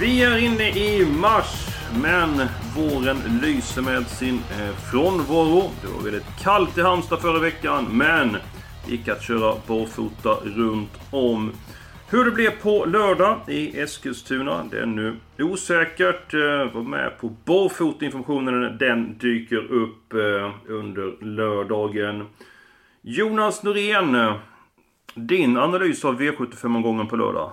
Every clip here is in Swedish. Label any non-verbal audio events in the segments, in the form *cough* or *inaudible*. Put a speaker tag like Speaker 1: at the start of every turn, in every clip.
Speaker 1: Vi är inne i mars, men våren lyser med sin eh, frånvaro. Det var väldigt kallt i Halmstad förra veckan, men det gick att köra barfota runt om. Hur det blev på lördag i Eskilstuna, det är nu osäkert. Eh, var med på barfotinformationen, den dyker upp eh, under lördagen. Jonas Norén, din analys av V75-omgången på lördag?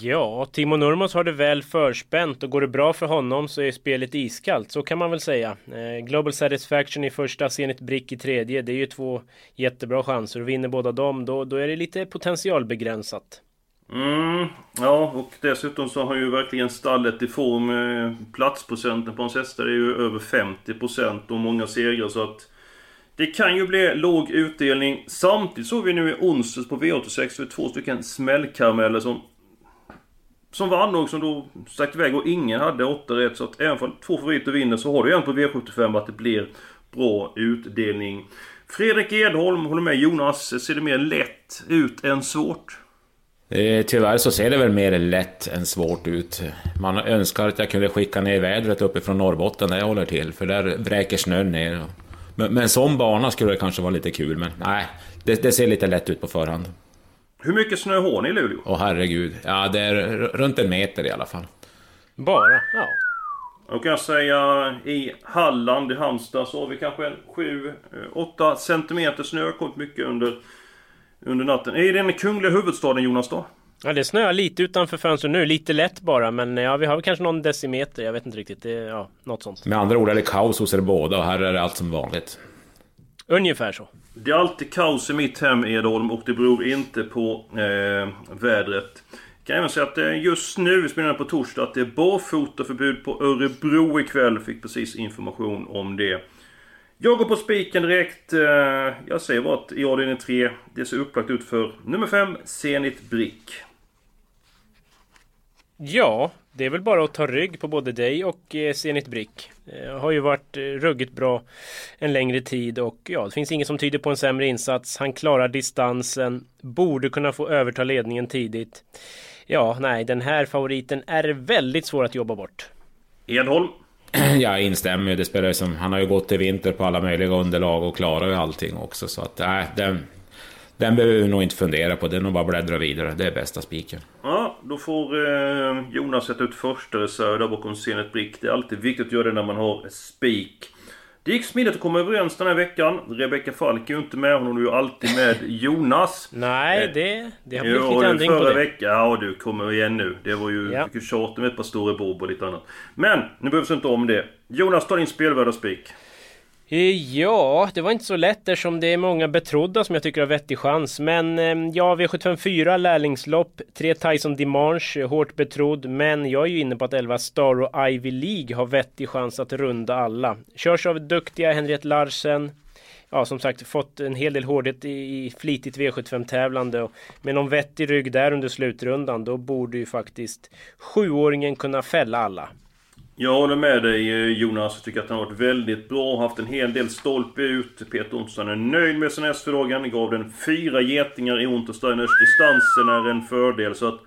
Speaker 2: Ja, Timo Nurmos har det väl förspänt och går det bra för honom så är spelet iskallt, så kan man väl säga. Eh, Global Satisfaction i första, Zenit Brick i tredje, det är ju två jättebra chanser och vinner båda dem, då, då är det lite potentialbegränsat.
Speaker 1: Mm, ja, och dessutom så har ju verkligen stallet i form. Eh, platsprocenten på hans hästar är ju över 50% och många segrar så att det kan ju bli låg utdelning. Samtidigt såg vi nu i onsdags på V86 två stycken smällkarameller som som vann och som då stack iväg och ingen hade 8 rätt. Så att även om två favoriter vinner så har du en på V75 att det blir bra utdelning. Fredrik Edholm håller med Jonas. Ser det mer lätt ut än svårt?
Speaker 3: Eh, tyvärr så ser det väl mer lätt än svårt ut. Man önskar att jag kunde skicka ner vädret uppifrån Norrbotten där jag håller till, för där vräker snön ner. Men, men som bana skulle det kanske vara lite kul, men nej, det, det ser lite lätt ut på förhand.
Speaker 1: Hur mycket snö har ni i Luleå?
Speaker 3: Åh herregud. Ja, det är runt en meter i alla fall.
Speaker 2: Bara? Ja.
Speaker 1: Då kan jag säga i Halland, i Halmstad, så har vi kanske 7-8 centimeter snö. kommit mycket under, under natten. Är det den kungliga huvudstaden Jonas då?
Speaker 2: Ja det snöar lite utanför fönstret nu, lite lätt bara men ja vi har kanske någon decimeter, jag vet inte riktigt. Det, ja, något sånt.
Speaker 3: Med andra ord är det kaos hos er båda och här är det allt som vanligt.
Speaker 2: Ungefär så.
Speaker 1: Det är alltid kaos i mitt hem Edholm och det beror inte på eh, vädret. Jag kan även säga att eh, just nu, vi spelar på torsdag, att det är barfotaförbud på Örebro ikväll. Fick precis information om det. Jag går på spiken direkt. Eh, jag säger bara att i avdelning 3, det ser upplagt ut för nummer 5, Zenit Brick.
Speaker 2: Ja, det är väl bara att ta rygg på både dig och eh, Zenit Brick. Eh, har ju varit eh, ruggigt bra en längre tid och ja, det finns inget som tyder på en sämre insats. Han klarar distansen, borde kunna få överta ledningen tidigt. Ja, nej, den här favoriten är väldigt svår att jobba bort.
Speaker 1: Edholm? *clears throat*
Speaker 3: Jag instämmer det spelar som Han har ju gått i vinter på alla möjliga underlag och klarar ju allting också så att nej, den, den behöver vi nog inte fundera på. Det är nog bara bläddra vidare. Det är bästa spiken.
Speaker 1: Ja, då får eh, Jonas sätta ut första reserv där bakom Zenit Brick. Det är alltid viktigt att göra det när man har spik. Det gick smidigt att komma överens den här veckan. Rebecka Falk är ju inte med. Hon är ju alltid med Jonas.
Speaker 2: Nej, eh, det, det har blivit lite ändring
Speaker 1: på
Speaker 2: det.
Speaker 1: Veckan, ja, du kommer igen nu. Det var ju ja. mycket tjat med ett par stora bob och lite annat. Men, nu behövs inte om det. Jonas, ta din spelvärda spik.
Speaker 2: Eh, ja, det var inte så lätt eftersom det är många betrodda som jag tycker har vettig chans. Men ehm, ja, V754 lärlingslopp, 3 Tyson Dimanche, hårt betrodd. Men jag är ju inne på att 11 Star och Ivy League har vettig chans att runda alla. Körs av duktiga Henriette Larsen. Ja, som sagt, fått en hel del hårdhet i, flitigt V75-tävlande. Med någon vettig rygg där under slutrundan, då borde ju faktiskt sjuåringen kunna fälla alla.
Speaker 1: Jag håller med dig eh, Jonas. Jag tycker att han har varit väldigt bra. Haft en hel del stolpe ut. Peter Ontosson är nöjd med sin hästförmågan. Gav den fyra getingar i Untersteiners. Distansen är en fördel. Så att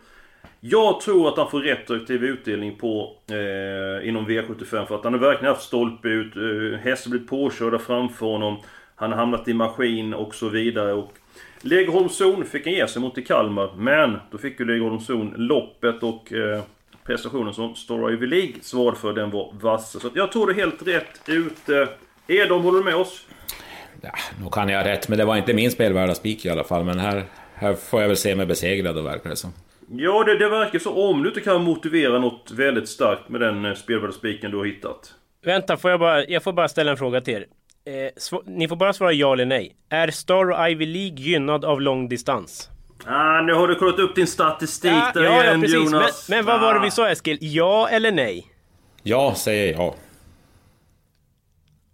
Speaker 1: jag tror att han får retroaktiv utdelning på eh, inom V75 för att han har verkligen haft stolpe ut. Eh, hästen blivit påkörda framför honom. Han har hamnat i maskin och så vidare. Och Legerholmszon fick han ge sig mot i Kalmar. Men då fick ju Legerholmszon loppet och eh, prestationen som Stora Ivy League svarade för, den var vass. Så jag tror det är helt rätt ute. Edom, håller du med oss?
Speaker 3: Ja, nu kan jag ha rätt, men det var inte min spelvärda spik i alla fall. Men här, här får jag väl se mig besegrad, då verkar det som.
Speaker 1: Ja, det, det verkar så. Om du inte kan motivera något väldigt starkt med den eh, spelvärda spiken du har hittat.
Speaker 2: Vänta, får jag, bara, jag får bara ställa en fråga till er. Eh, ni får bara svara ja eller nej. Är Star och Ivy League gynnad av långdistans?
Speaker 1: Ah, nu har du kollat upp din statistik ja, där ja, igen, ja, precis. Jonas.
Speaker 2: Men, men vad var det vi sa Eskil? Ja eller nej?
Speaker 3: Ja, säger jag.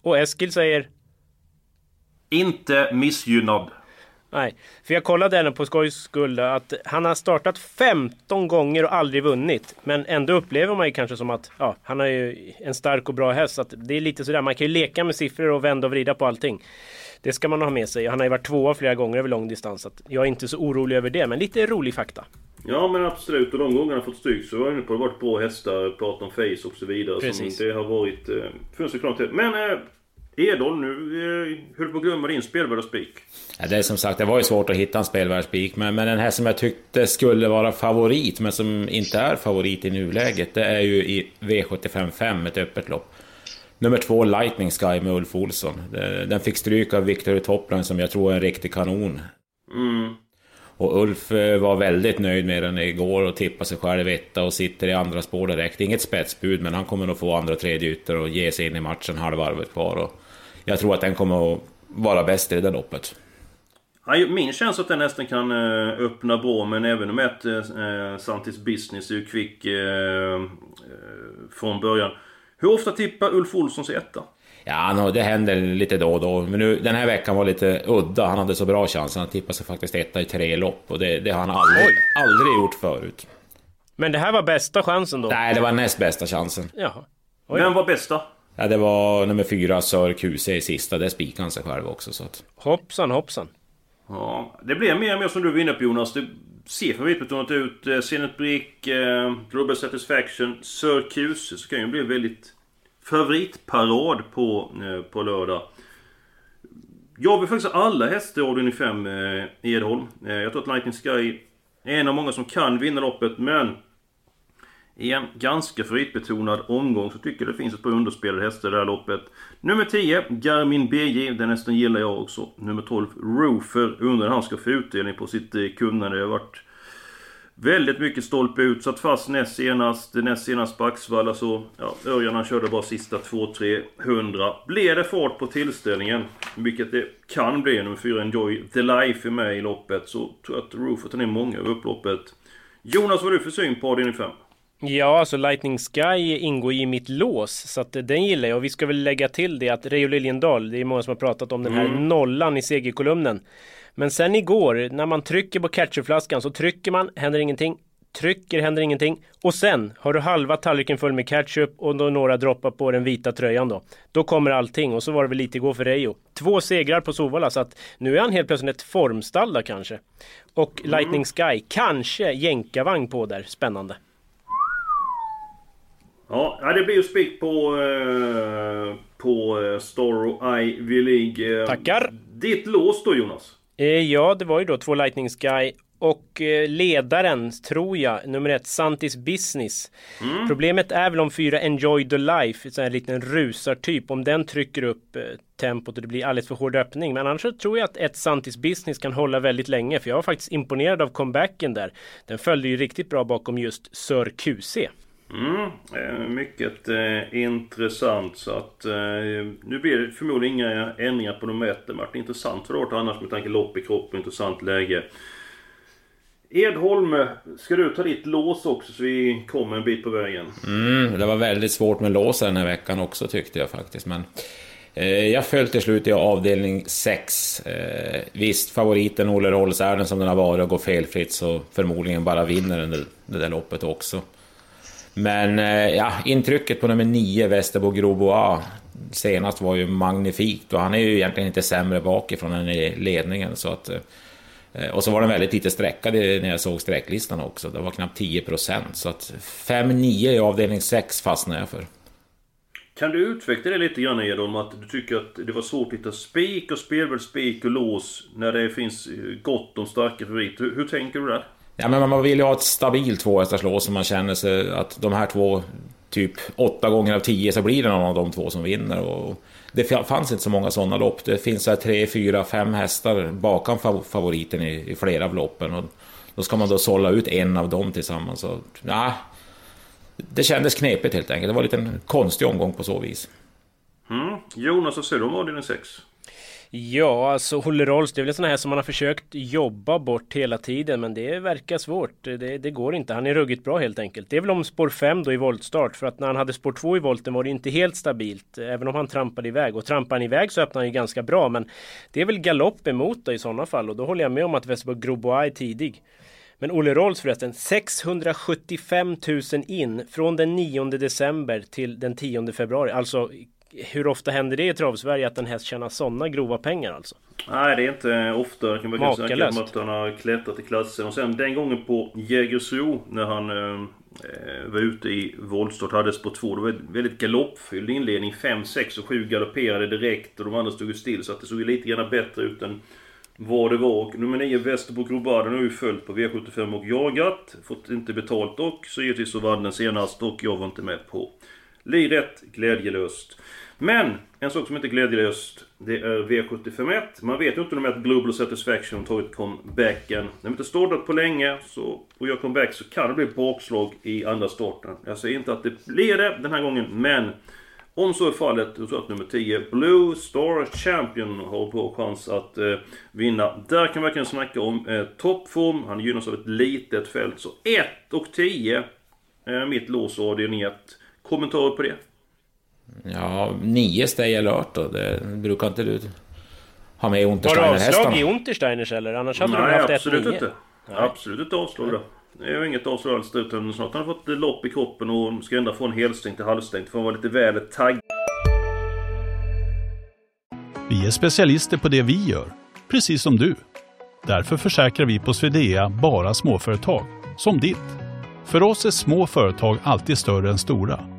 Speaker 2: Och Eskil säger?
Speaker 1: Inte missgynnad.
Speaker 2: Nej, för jag kollade även på skojs skull att han har startat 15 gånger och aldrig vunnit. Men ändå upplever man ju kanske som att ja, han har ju en stark och bra häst. Så det är lite sådär, man kan ju leka med siffror och vända och vrida på allting. Det ska man ha med sig. Han har ju varit tvåa flera gånger över lång distans. Så jag är inte så orolig över det, men lite rolig fakta.
Speaker 1: Ja men absolut, och de gångerna han fått stryk så var inne på det varit bra hästar, pratat om face och så vidare. Precis. Som det har varit... Eh, funnits klart. Men eh, Edholm, nu eh, höll på att glömma din spelvärda spik.
Speaker 3: Ja, det är som sagt, det var ju svårt att hitta en spelvärd spik. Men, men den här som jag tyckte skulle vara favorit, men som inte är favorit i nuläget. Det är ju i V755, ett öppet lopp. Nummer två, Lightning Sky med Ulf Olsson. Den fick stryk av Victor Toppland som jag tror är en riktig kanon.
Speaker 1: Mm.
Speaker 3: Och Ulf eh, var väldigt nöjd med den igår och tippade sig själv etta och sitter i andra spår direkt. Inget spetsbud, men han kommer nog få andra tredje ytter och ge sig in i matchen halvvarvet kvar. Och jag tror att den kommer att vara bäst i det där loppet.
Speaker 1: min känsla att den hästen kan eh, öppna bra, men även med att eh, Santis Business är ju kvick eh, från början. Hur ofta tippar Ulf Olsson sig etta?
Speaker 3: Ja, det händer lite då och då. Men nu, den här veckan var lite udda. Han hade så bra chans. Han tippade sig faktiskt etta i tre lopp. Och det, det har han aldrig, aldrig gjort förut.
Speaker 2: Men det här var bästa chansen då?
Speaker 3: Nej, det var näst bästa chansen.
Speaker 2: Jaha.
Speaker 1: Vem var bästa?
Speaker 3: Ja, det var nummer fyra, Sör QC i sista. Det spikade han sig själv också. Så att...
Speaker 2: Hoppsan hoppsan.
Speaker 1: Ja, det blir mer och mer som du var inne på Jonas. Det ser favoritbetonat ut. Eh, Zenit Brick, eh, Global Satisfaction, Sir QC. Så kan ju bli väldigt favoritparad på, eh, på lördag. Jag vill faktiskt alla hästar i avdelning 5 eh, Edholm. Eh, jag tror att Lightning Sky är en av många som kan vinna loppet, men... I en ganska favoritbetonad omgång så tycker jag det finns ett par underspelade hästar i det här loppet. Nummer 10, Garmin BJ. Den hästen gillar jag också. Nummer 12, Roofer. Undrar han ska få utdelning på sitt eh, kunnande. Det har varit Väldigt mycket stolpe ut, satt fast näst senast, näst senast på Axvalla så... Alltså, ja, Örjan han körde bara sista 2-300. Blir det fart på tillställningen, vilket det kan bli nummer 4 Enjoy the Life är med i loppet, så tror jag att Roofer tar ner många över upploppet. Jonas, vad har du för syn på avdelning 5?
Speaker 2: Ja, alltså Lightning Sky ingår i mitt lås, så att den gillar jag. Och vi ska väl lägga till det att Reijo Liljendahl, det är många som har pratat om den här mm. nollan i segerkolumnen. Men sen igår, när man trycker på ketchupflaskan så trycker man, händer ingenting. Trycker, händer ingenting. Och sen har du halva tallriken full med ketchup och då några droppar på den vita tröjan då. Då kommer allting och så var det väl lite igår för Reijo. Två segrar på Sovalla så att nu är han helt plötsligt ett formstall där kanske. Och mm. Lightning Sky, kanske jänkarvagn på där. Spännande.
Speaker 1: Ja, det blir ju spik på, eh, på eh, Star Ivy League.
Speaker 2: Tackar!
Speaker 1: Ditt lås då Jonas?
Speaker 2: Eh, ja, det var ju då två Lightning Sky och eh, ledaren, tror jag, nummer ett, Santis Business. Mm. Problemet är väl om fyra Enjoy the Life, en liten rusartyp, om den trycker upp eh, tempot och det blir alldeles för hård öppning. Men annars så tror jag att ett Santis Business kan hålla väldigt länge, för jag var faktiskt imponerad av comebacken där. Den följde ju riktigt bra bakom just Sir QC.
Speaker 1: Mm, eh, mycket eh, intressant så att eh, nu blir det förmodligen inga ändringar på nummer ett. Det varit intressant för året annars med tanke lopp i kropp och intressant läge. Edholm, ska du ta ditt lås också så vi kommer en bit på vägen?
Speaker 3: Mm, det var väldigt svårt med lås den här veckan också tyckte jag faktiskt. Men eh, jag föll till slut i avdelning 6. Eh, visst, favoriten Olle Rolls är den som den har varit och går felfritt så förmodligen bara vinner den det, det där loppet också. Men eh, ja, intrycket på nummer 9, Västerbo Grobois, senast var ju magnifikt och han är ju egentligen inte sämre bakifrån än i ledningen. Så att, eh, och så var den väldigt lite sträckad när jag såg sträcklistan också. Det var knappt 10 procent. Så att 5-9 i avdelning 6 fastnade jag för.
Speaker 1: Kan du utveckla det lite grann Edholm? Att du tycker att det var svårt att hitta spik och spelvärd spik och lås när det finns eh, gott om starka favoriter. Hur, hur tänker du där?
Speaker 3: Ja, men man vill ju ha ett stabilt tvåhästarslås så man känner sig att de här två, typ åtta gånger av tio så blir det någon av de två som vinner. Och det fanns inte så många sådana lopp. Det finns så här tre, fyra, fem hästar bakom favoriten i, i flera av loppen. Och då ska man då sålla ut en av dem tillsammans. Så, ja, det kändes knepigt helt enkelt. Det var en liten konstig omgång på så vis.
Speaker 1: Mm. Jonas, vad säger du om avdelning 6?
Speaker 2: Ja, alltså Olle Rolls, det är väl sådana här som man har försökt jobba bort hela tiden men det verkar svårt. Det, det, går inte. Han är ruggigt bra helt enkelt. Det är väl om spår 5 då i voltstart för att när han hade spår 2 i volten var det inte helt stabilt. Även om han trampade iväg. Och trampar han iväg så öppnar han ju ganska bra men det är väl galopp emot då i sådana fall och då håller jag med om att Westerborg Grobois är tidig. Men Olle Rolls förresten, 675 000 in från den 9 december till den 10 februari. Alltså hur ofta händer det i travsverige att en häst tjänar sådana grova pengar alltså?
Speaker 1: Nej, det är inte ofta. Jag kan bara säga att han har klättrat i klassen. Och sen den gången på Jägersro när han eh, var ute i voltstart, hade spår 2. Det var väldigt galoppfylld inledning. 5, 6 och 7 galopperade direkt och de andra stod still. Så att det såg lite grann bättre ut än vad det var. Och nummer 9, Västerbo Grobaden, har ju följt på V75 och jagat. Fått inte betalt dock. Så givetvis så vann den senast och jag var inte med på liret. Glädjelöst. Men en sak som inte är glädjelöst, det är V751. Man vet ju inte om att Global Satisfaction tagit comebacken. När vi inte startat på länge så, och gör comeback så kan det bli bakslag i andra starten. Jag säger inte att det blir det den här gången, men om så är fallet, så att nummer 10, Blue Star Champion, har bra chans att eh, vinna. Där kan vi verkligen snacka om eh, toppform. Han gynnas av ett litet fält. Så 1 och 10 eh, mitt lås och avdelning 1. Kommentarer på det?
Speaker 3: Ja, 9 Stay alert då. Det brukar inte du ha med i
Speaker 2: Untersteiner-hästarna? Var det avslag i Untersteiners eller? Annars hade
Speaker 1: Nej,
Speaker 2: du haft
Speaker 1: absolut 1 inte. Nej. Absolut inte avslag då. Det är ju inget avslag alls utan snart har han fått lopp i kroppen och ska ändra från helstängt till halvstängt för han var lite väl taggad.
Speaker 4: Vi är specialister på det vi gör, precis som du. Därför försäkrar vi på Swedea bara småföretag, som ditt. För oss är små företag alltid större än stora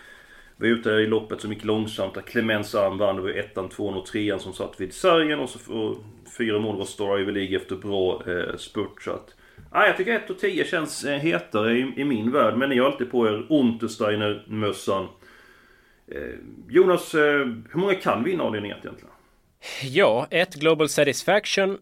Speaker 1: var ute i loppet som gick långsamt. Där Clemens Arm vann. Det var ettan, tvåan och trean som satt vid sargen. Och så och fyra mål var Star Ivy League efter bra eh, spurt. Så att, ah, jag tycker 1 och 10 känns eh, hetare i, i, min värld. Men ni har alltid på er Untersteiner-mössan. Eh, Jonas, eh, hur många kan vinna avdelning 1 egentligen?
Speaker 2: Ja, ett Global Satisfaction.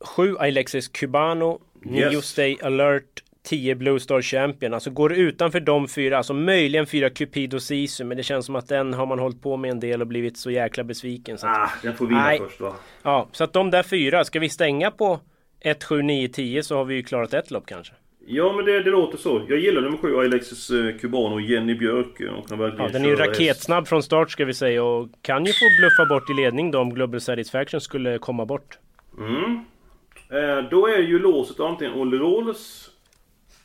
Speaker 2: Sju Alexis Cubano. Nio yes. Stay Alert. 10 Blue Star Champion. Alltså går utanför de fyra, alltså möjligen fyra Cupido Sisu, men det känns som att den har man hållit på med en del och blivit så jäkla besviken. Så
Speaker 1: att, ah, den får vinna nej. först va?
Speaker 2: Ja, så att de där fyra, ska vi stänga på 1, 7, 9, 10 så har vi ju klarat ett lopp kanske.
Speaker 1: Ja men det, det låter så. Jag gillar nummer 7 Alexis eh, Cubano och Jenny Björk. Och kan
Speaker 2: ja, den är ju raketsnabb från start ska vi säga och kan ju få bluffa bort i ledning då om Global Satisfaction skulle komma bort.
Speaker 1: Mm. Eh, då är ju låset antingen Olle Rolls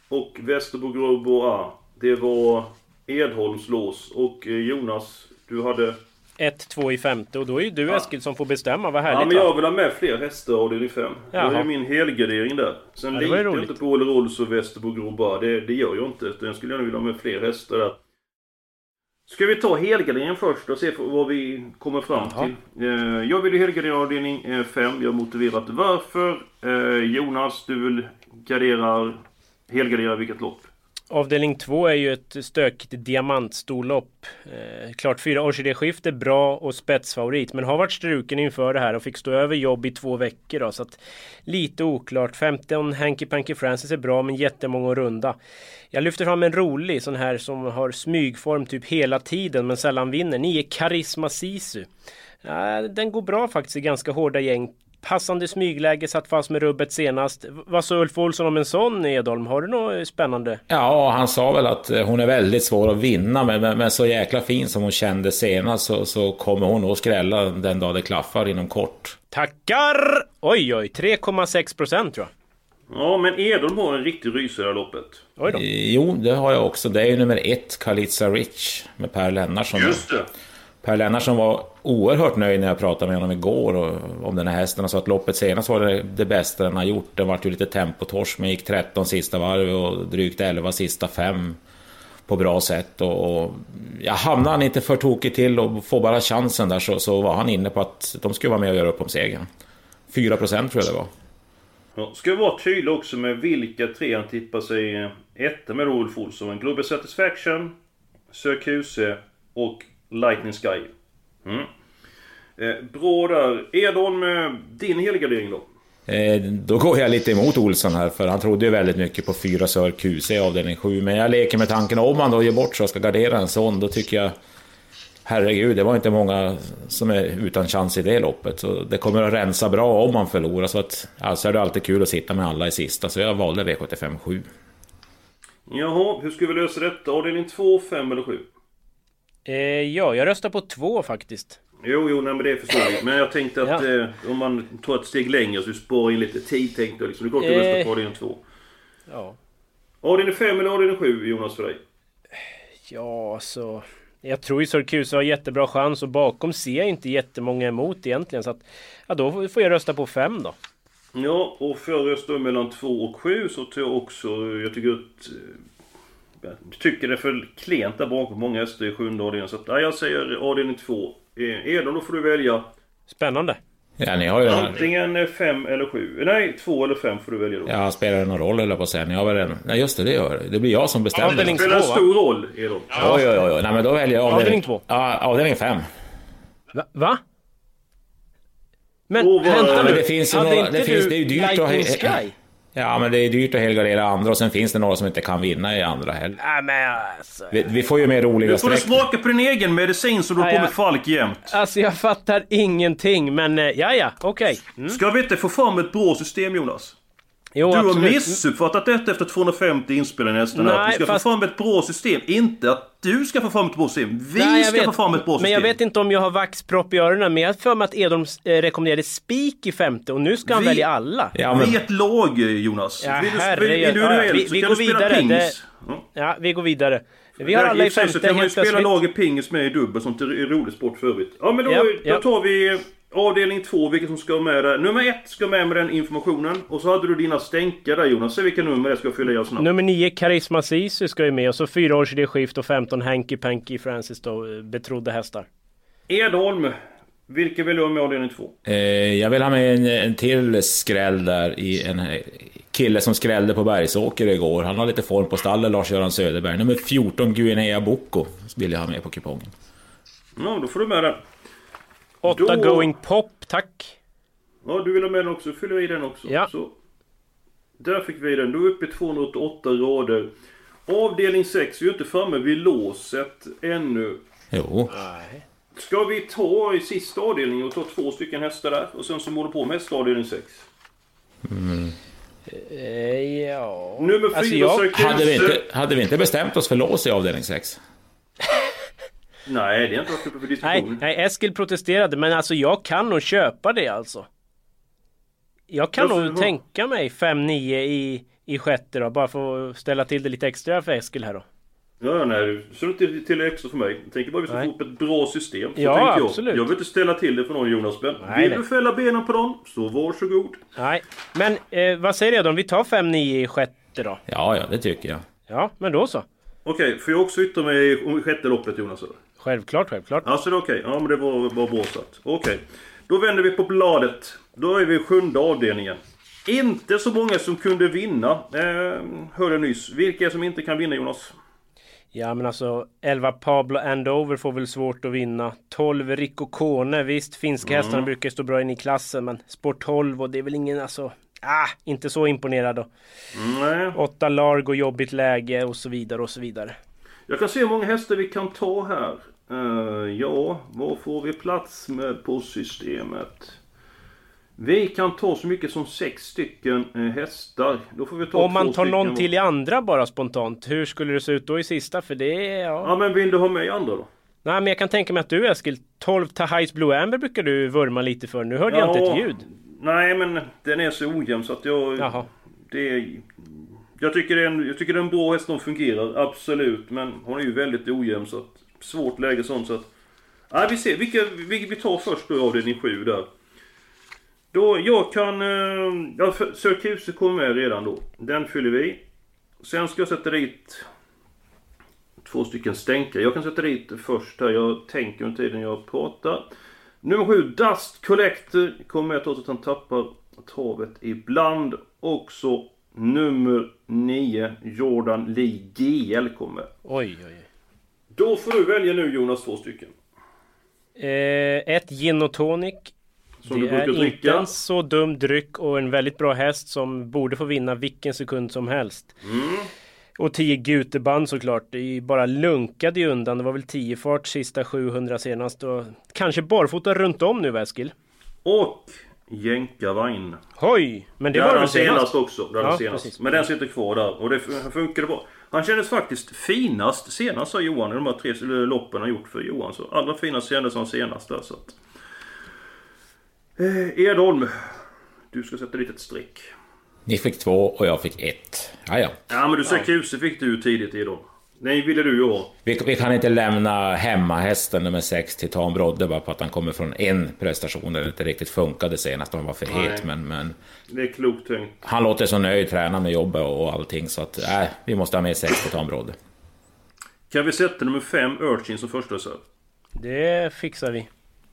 Speaker 1: och Västerbo Groboa. Det var Edholms lås. Och eh, Jonas, du hade...
Speaker 2: 1-2 i femte och då är ju du ja. Eskil som får bestämma, vad härligt
Speaker 1: Ja men jag vill ha med fler hästar avdelning 5. Det är min helgardering där. Sen ja, litar jag inte på Olle Rolls och Västerbo Groboa. Det, det gör jag inte. Utan jag skulle gärna vilja ha med fler hästar där. Ska vi ta helgarderingen först och se vad vi kommer fram Jaha. till. Eh, jag vill helgardera avdelning 5. Jag har motiverat varför. Eh, Jonas, du vill gardera helgardera vilket lopp?
Speaker 2: Avdelning 2 är ju ett stökigt diamantstorlopp. Eh, klart fyra orkidéskifte, bra och spetsfavorit. Men har varit struken inför det här och fick stå över jobb i två veckor. Då, så att, lite oklart. 15 Hanky Panky Francis är bra men jättemånga att runda. Jag lyfter fram en rolig sån här som har smygform typ hela tiden men sällan vinner. 9 Karisma Sisu. Ja, den går bra faktiskt i ganska hårda gäng. Passande smygläge, satt fast med rubbet senast. Vad sa Ulf Olsson om en sån Edholm? Har du något spännande?
Speaker 3: Ja, han sa väl att eh, hon är väldigt svår att vinna, men, men, men så jäkla fin som hon kände senast så, så kommer hon nog skrälla den dag det klaffar inom kort.
Speaker 2: Tackar! Oj, oj, 3,6 procent tror jag.
Speaker 1: Ja, men Edholm har en riktig rysare i loppet.
Speaker 3: Oj då. Jo, det har jag också. Det är ju nummer ett, Kalitza Rich, med Per Lennartsson.
Speaker 1: Just det.
Speaker 3: Per Lennartsson var oerhört nöjd när jag pratade med honom igår och, om den här hästen och sa att loppet senast var det, det bästa den har gjort. Den vart ju lite tempotorsk men gick 13 sista varv och drygt 11 sista fem på bra sätt. Och, och ja, hamnade han inte för tokigt till och får bara chansen där så, så var han inne på att de skulle vara med och göra upp om segern. 4 procent tror jag det var.
Speaker 1: Ja, ska vi vara tydliga också med vilka tre han tippar sig etta med Ulf Olsson. Global Satisfaction, Sökuse och Lightning Sky. Mm. Eh, bra där. Edholm, din helgardering då?
Speaker 3: Eh, då går jag lite emot Olsson här, för han trodde ju väldigt mycket på fyra Sör QC i avdelning 7. Men jag leker med tanken, om han då gör bort sig och ska gardera en sån, då tycker jag... Herregud, det var inte många som är utan chans i det loppet. Så det kommer att rensa bra om man förlorar. Så att, alltså är det alltid kul att sitta med alla i sista, så jag valde V75 7.
Speaker 1: Jaha, hur ska vi lösa detta? Avdelning 2, 5 eller 7?
Speaker 2: Eh, ja, jag röstar på 2 faktiskt.
Speaker 1: Jo, jo, nej, men det förstår jag. Men jag tänkte att ja. eh, om man tar ett steg längre så vi sparar in lite tid tänkte jag. Liksom. Det är klart att du röstar på avdelning 2.
Speaker 2: Ja.
Speaker 1: Avdelning 5 eller avdelning 7 Jonas för dig?
Speaker 2: Ja, så... Jag tror ju Syracuse har jättebra chans och bakom ser jag inte jättemånga emot egentligen. Så att, ja, då får jag rösta på 5 då.
Speaker 1: Ja, och för jag röstar mellan 2 och 7 så tror jag också... Jag tycker att... Jag tycker det är för klent där bakom många hästar i sjunde avdelningen. Så att, ja, jag säger avdelning 2. Eh, Edon, då får du välja.
Speaker 2: Spännande.
Speaker 3: Ja, ni har ju
Speaker 1: Antingen 5 eller 7. Nej, 2 eller 5 får du välja då.
Speaker 3: Ja, spelar det någon roll eller på sen? Ni har väl en... Nej, just det, det gör det. Det blir jag som bestämmer.
Speaker 1: Avdelning 2, spelar stor roll, Edon.
Speaker 3: Ja. Oj, oj, oj. Nej, men då väljer jag
Speaker 2: avdelning 2.
Speaker 3: Ja, avdelning 5.
Speaker 2: Va? Va? Men oh, vänta
Speaker 3: nu. Det finns ju några... Det, finns, det är ju dyrt att... Sky? Ja, men det är dyrt att helgardera andra och sen finns det några som inte kan vinna i andra heller.
Speaker 2: Ja, men alltså...
Speaker 3: vi, vi, får ju mer roliga
Speaker 1: streck. Nu får du smaka på din egen medicin så du ja, på med Falk jämt.
Speaker 2: Alltså jag fattar ingenting, men eh, ja, ja, okej. Okay.
Speaker 1: Mm. Ska vi inte få fram ett bra system Jonas? Jo, du absolut. har missuppfattat detta efter 250 inspelningar nästan. Nej, att vi ska fast... få fram ett bra system. Inte att du ska få fram ett bra system. Vi Nej, ska vet, få fram ett bra system.
Speaker 2: Men jag vet inte om jag har vaxpropp i öronen. Men jag har för mig att Edholm eh, rekommenderade spik i femte och nu ska han vi, välja alla.
Speaker 1: Ja, men... Vi är ett lag Jonas.
Speaker 2: Ja, vill du, herre, vill, du ja, vi, vi går vidare. Det, ja, vi går vidare. Vi har alla i femte.
Speaker 1: Så kan man ju spela lag i pingis med i dubbel. Sånt är rolig sport för övrigt. Ja men då, ja, då tar vi Avdelning 2, vilka som ska med där. Nummer 1 ska med med den informationen. Och så hade du dina stänkare där Jonas. Se vilka nummer det ska fylla i oss snabbt.
Speaker 2: Nummer 9, Karisma Sisu ska ju med. Och så 4 års skift och 15 Hanky Panky Francis då, betrodda hästar.
Speaker 1: Edholm. Vilka vill du ha med avdelning 2?
Speaker 3: Eh, jag vill ha med en, en till skräll där i en kille som skrällde på Bergsåker igår. Han har lite form på stallet, Lars-Göran Söderberg. Nummer 14, Guinea Boko, vill jag ha med på kupongen.
Speaker 1: Ja, då får du med den.
Speaker 2: 8 Då... Going Pop, tack.
Speaker 1: Ja, du vill ha med den också. Fyller i den också.
Speaker 2: Ja.
Speaker 1: Så. Där fick vi den. Då är vi uppe i 288 rader. Avdelning 6 är ju inte framme vid låset ännu.
Speaker 3: Jo.
Speaker 1: Nej. Ska vi ta i sista avdelningen och ta två stycken hästar där? Och sen så målar på med hästavdelning 6?
Speaker 3: Mm.
Speaker 2: Eh, ja...
Speaker 1: Nummer 4 alltså jag...
Speaker 3: hade, vi inte, hade vi inte bestämt oss för lås i avdelning 6?
Speaker 1: Nej, det är inte varit uppe för diskussion.
Speaker 2: Nej, nej, Eskil protesterade, men alltså jag kan nog köpa det alltså. Jag kan nog tänka mig 5-9 i, i sjätte då, bara för att ställa till det lite extra för Eskil här då.
Speaker 1: Ja, nej, så inte till, till extra för mig. Jag tänker bara att vi ska få upp ett bra system. Så
Speaker 2: ja,
Speaker 1: jag.
Speaker 2: absolut.
Speaker 1: Jag vill inte ställa till det för någon Jonas, men nej, vill nej. du fälla benen på dem, så varsågod.
Speaker 2: Nej, men eh, vad säger du då? Om vi tar 5-9 i sjätte då?
Speaker 3: Ja, ja, det tycker jag.
Speaker 2: Ja, men då så.
Speaker 1: Okej, får jag också yttra mig om sjätte loppet Jonas? Eller?
Speaker 2: Självklart, självklart.
Speaker 1: Alltså det är okej. Okay. Ja men det var, var bra satt. Okej. Okay. Då vänder vi på bladet. Då är vi i sjunde avdelningen. Inte så många som kunde vinna. Eh, hörde nyss. Vilka är som inte kan vinna Jonas?
Speaker 2: Ja men alltså 11 Pablo Andover får väl svårt att vinna. 12 Rico Kone. Visst, finska mm. hästarna brukar stå bra in i klassen men Sport 12 och det är väl ingen alltså... Ah, inte så imponerad då.
Speaker 1: Nej.
Speaker 2: 8 Largo, jobbigt läge och så vidare och så vidare.
Speaker 1: Jag kan se hur många hästar vi kan ta här. Uh, ja, vad får vi plats med på systemet? Vi kan ta så mycket som sex stycken uh, hästar. Då får vi ta
Speaker 2: Om man tar någon till i andra bara spontant. Hur skulle det se ut då i sista? För det är... Ja,
Speaker 1: ja men vill du ha med i andra då?
Speaker 2: Nej men jag kan tänka mig att du Eskil, 12 Tahais Blue Amber brukar du vurma lite för. Nu hörde ja, jag inte ett ljud.
Speaker 1: Nej men den är så ojämn så att jag...
Speaker 2: Jaha.
Speaker 1: Det är jag tycker, det är en, jag tycker det är en bra häst som fungerar, absolut. Men hon är ju väldigt ojämn så att... Svårt läge sånt så att... Nej, vi ser. Vilka, vi, vi tar först då avdelning 7 där. Då, jag kan... Eh, ja, Syracuse kommer med redan då. Den fyller vi. Sen ska jag sätta dit... två stycken stänkare. Jag kan sätta dit först här. Jag tänker under tiden jag pratar. Nummer 7, Dust Collector. Kommer med trots att han tappar travet ibland. Också nummer 9, Jordan Lee GL kommer.
Speaker 2: Oj, oj, oj.
Speaker 1: Då får du välja nu Jonas, två stycken.
Speaker 2: Eh, ett gin och tonic.
Speaker 1: Som
Speaker 2: det
Speaker 1: du brukar
Speaker 2: är inte
Speaker 1: dricka.
Speaker 2: en så dum dryck och en väldigt bra häst som borde få vinna vilken sekund som helst.
Speaker 1: Mm.
Speaker 2: Och 10 guteband såklart. Det bara lunkade ju undan. Det var väl 10 fart sista 700 senast. Och kanske barfota runt om nu Eskil.
Speaker 1: Och Jänkarvagn.
Speaker 2: Hoj! Men det,
Speaker 1: Det
Speaker 2: var
Speaker 1: han senast
Speaker 2: senast?
Speaker 1: också. Det
Speaker 2: Ja,
Speaker 1: senast.
Speaker 2: precis.
Speaker 1: Men den sitter kvar där. Och det fun- funkade bra. Han kändes faktiskt finast senast sa Johan i de här tre loppen han gjort för Johan. Så allra finast kändes han senast där så att... Eh, Edholm. Du ska sätta dit ett streck.
Speaker 3: Ni fick två och jag fick ett. Ja, ja.
Speaker 1: Ja men du sa Kruse fick du tidigt Edholm. Nej ville du ju.
Speaker 3: Vi, vi kan inte lämna hemmahästen nummer 6 till Tom Brodde bara på att han kommer från en prestation där det inte riktigt funkade senast. Han var för
Speaker 1: Nej.
Speaker 3: het. Men, men
Speaker 1: Det är klokt tänkt.
Speaker 3: han låter så nöjd, tränar med jobbet och allting. Så att äh, vi måste ha med 6 till Tom Brodde.
Speaker 1: Kan vi sätta nummer 5 Urchin som första reserv?
Speaker 2: Det fixar vi.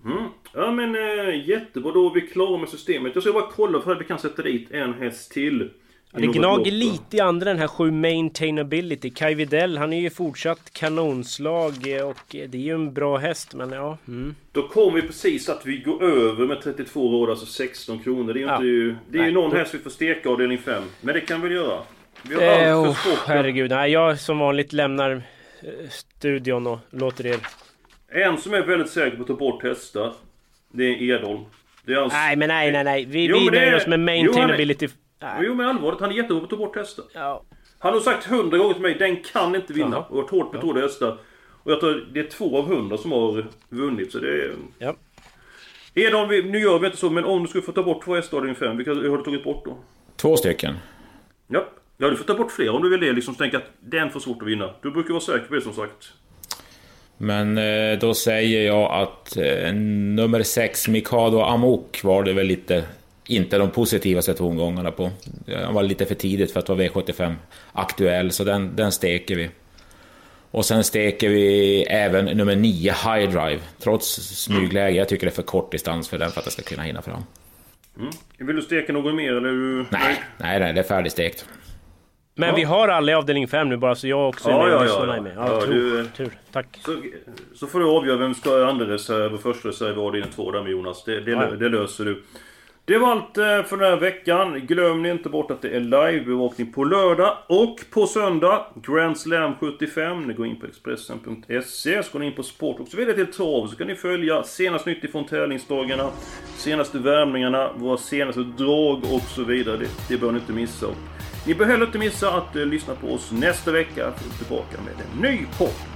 Speaker 1: Mm. Ja men äh, jättebra, då är vi klara med systemet. Jag ska bara kolla för att vi kan sätta dit en häst till.
Speaker 2: Det gnager lite i andra den här 7 maintainability. Kai Videll, han är ju fortsatt kanonslag eh, och eh, det är ju en bra häst men ja. Mm.
Speaker 1: Då kommer vi precis att vi går över med 32 råd, alltså 16 kronor. Det är ju
Speaker 2: Ja.
Speaker 1: inte. Det är ju någon häst vi får steka avdelning 5. Men det kan vi väl göra? Vi har
Speaker 2: Eh,
Speaker 1: allt
Speaker 2: oh,
Speaker 1: för sport.
Speaker 2: herregud, nej jag som vanligt lämnar eh, studion och låter er...
Speaker 1: En som är väldigt säker på att ta bort hästar. Det är Edholm. Det är hans...
Speaker 2: Nej men nej nej nej, vi,
Speaker 1: Jo,
Speaker 2: vi nöjer
Speaker 1: är-
Speaker 2: oss med
Speaker 1: Jo,
Speaker 2: maintainability. Nej.
Speaker 1: Jo men allvarligt, han är jättebra på att ta bort hästar.
Speaker 2: Ja.
Speaker 1: Han har sagt hundra gånger till mig, den kan inte vinna. Och varit hårt betrodda hästar. Och jag tror det är två av hundra som har vunnit, så det är...
Speaker 2: Ja.
Speaker 1: Edholm, vi- nu gör vi inte så, men om du skulle få ta bort två hästar avdelning 5, vilka har du tagit bort då?
Speaker 3: Två stycken.
Speaker 1: Ja. Ja, du får ta bort fler om du vill det. Liksom tänka att den får svårt att vinna. Du brukar vara säker på det som sagt.
Speaker 3: Men eh, då säger jag att eh, nummer 6, Mikado Amok, var det väl lite... Inte de positivaste tongångarna på. Han var lite för tidigt för att vara V75 aktuell, så den, den steker vi. Och sen steker vi även nummer 9, High Drive. Trots smygläge, jag tycker det är för kort distans för den för att jag ska kunna hinna fram.
Speaker 1: Vill du steka någon mer eller är du
Speaker 3: Nej, nej, nej det är färdigstekt.
Speaker 2: Men
Speaker 1: Ja.
Speaker 2: vi har alla i avdelning 5 nu bara så jag också är
Speaker 1: Ja,
Speaker 2: med
Speaker 1: ja,
Speaker 2: och
Speaker 1: ja, ja.
Speaker 2: med.
Speaker 1: Ja,
Speaker 2: Ja, tur,
Speaker 1: du-
Speaker 2: tur. Tack.
Speaker 1: Så, så får du avgöra vem ska ha andra reserv och första reserv och avdelning två där med Jonas. Det, det,
Speaker 2: Ja.
Speaker 1: det löser du. Det var allt eh, för den här veckan. Glöm ni inte bort att det är livebevakning på lördag och på söndag. Grand Slam 75. Ni går in på Expressen.se. Så går ni in på Sport och så vidare till trav. Så kan ni följa senast nytt ifrån tävlingsdagarna. Senaste värmningarna, våra senaste drag och så vidare. Det, det bör ni inte missa. Ni bör heller inte missa att eh, lyssna på oss nästa vecka. För vi är tillbaka med en ny podd.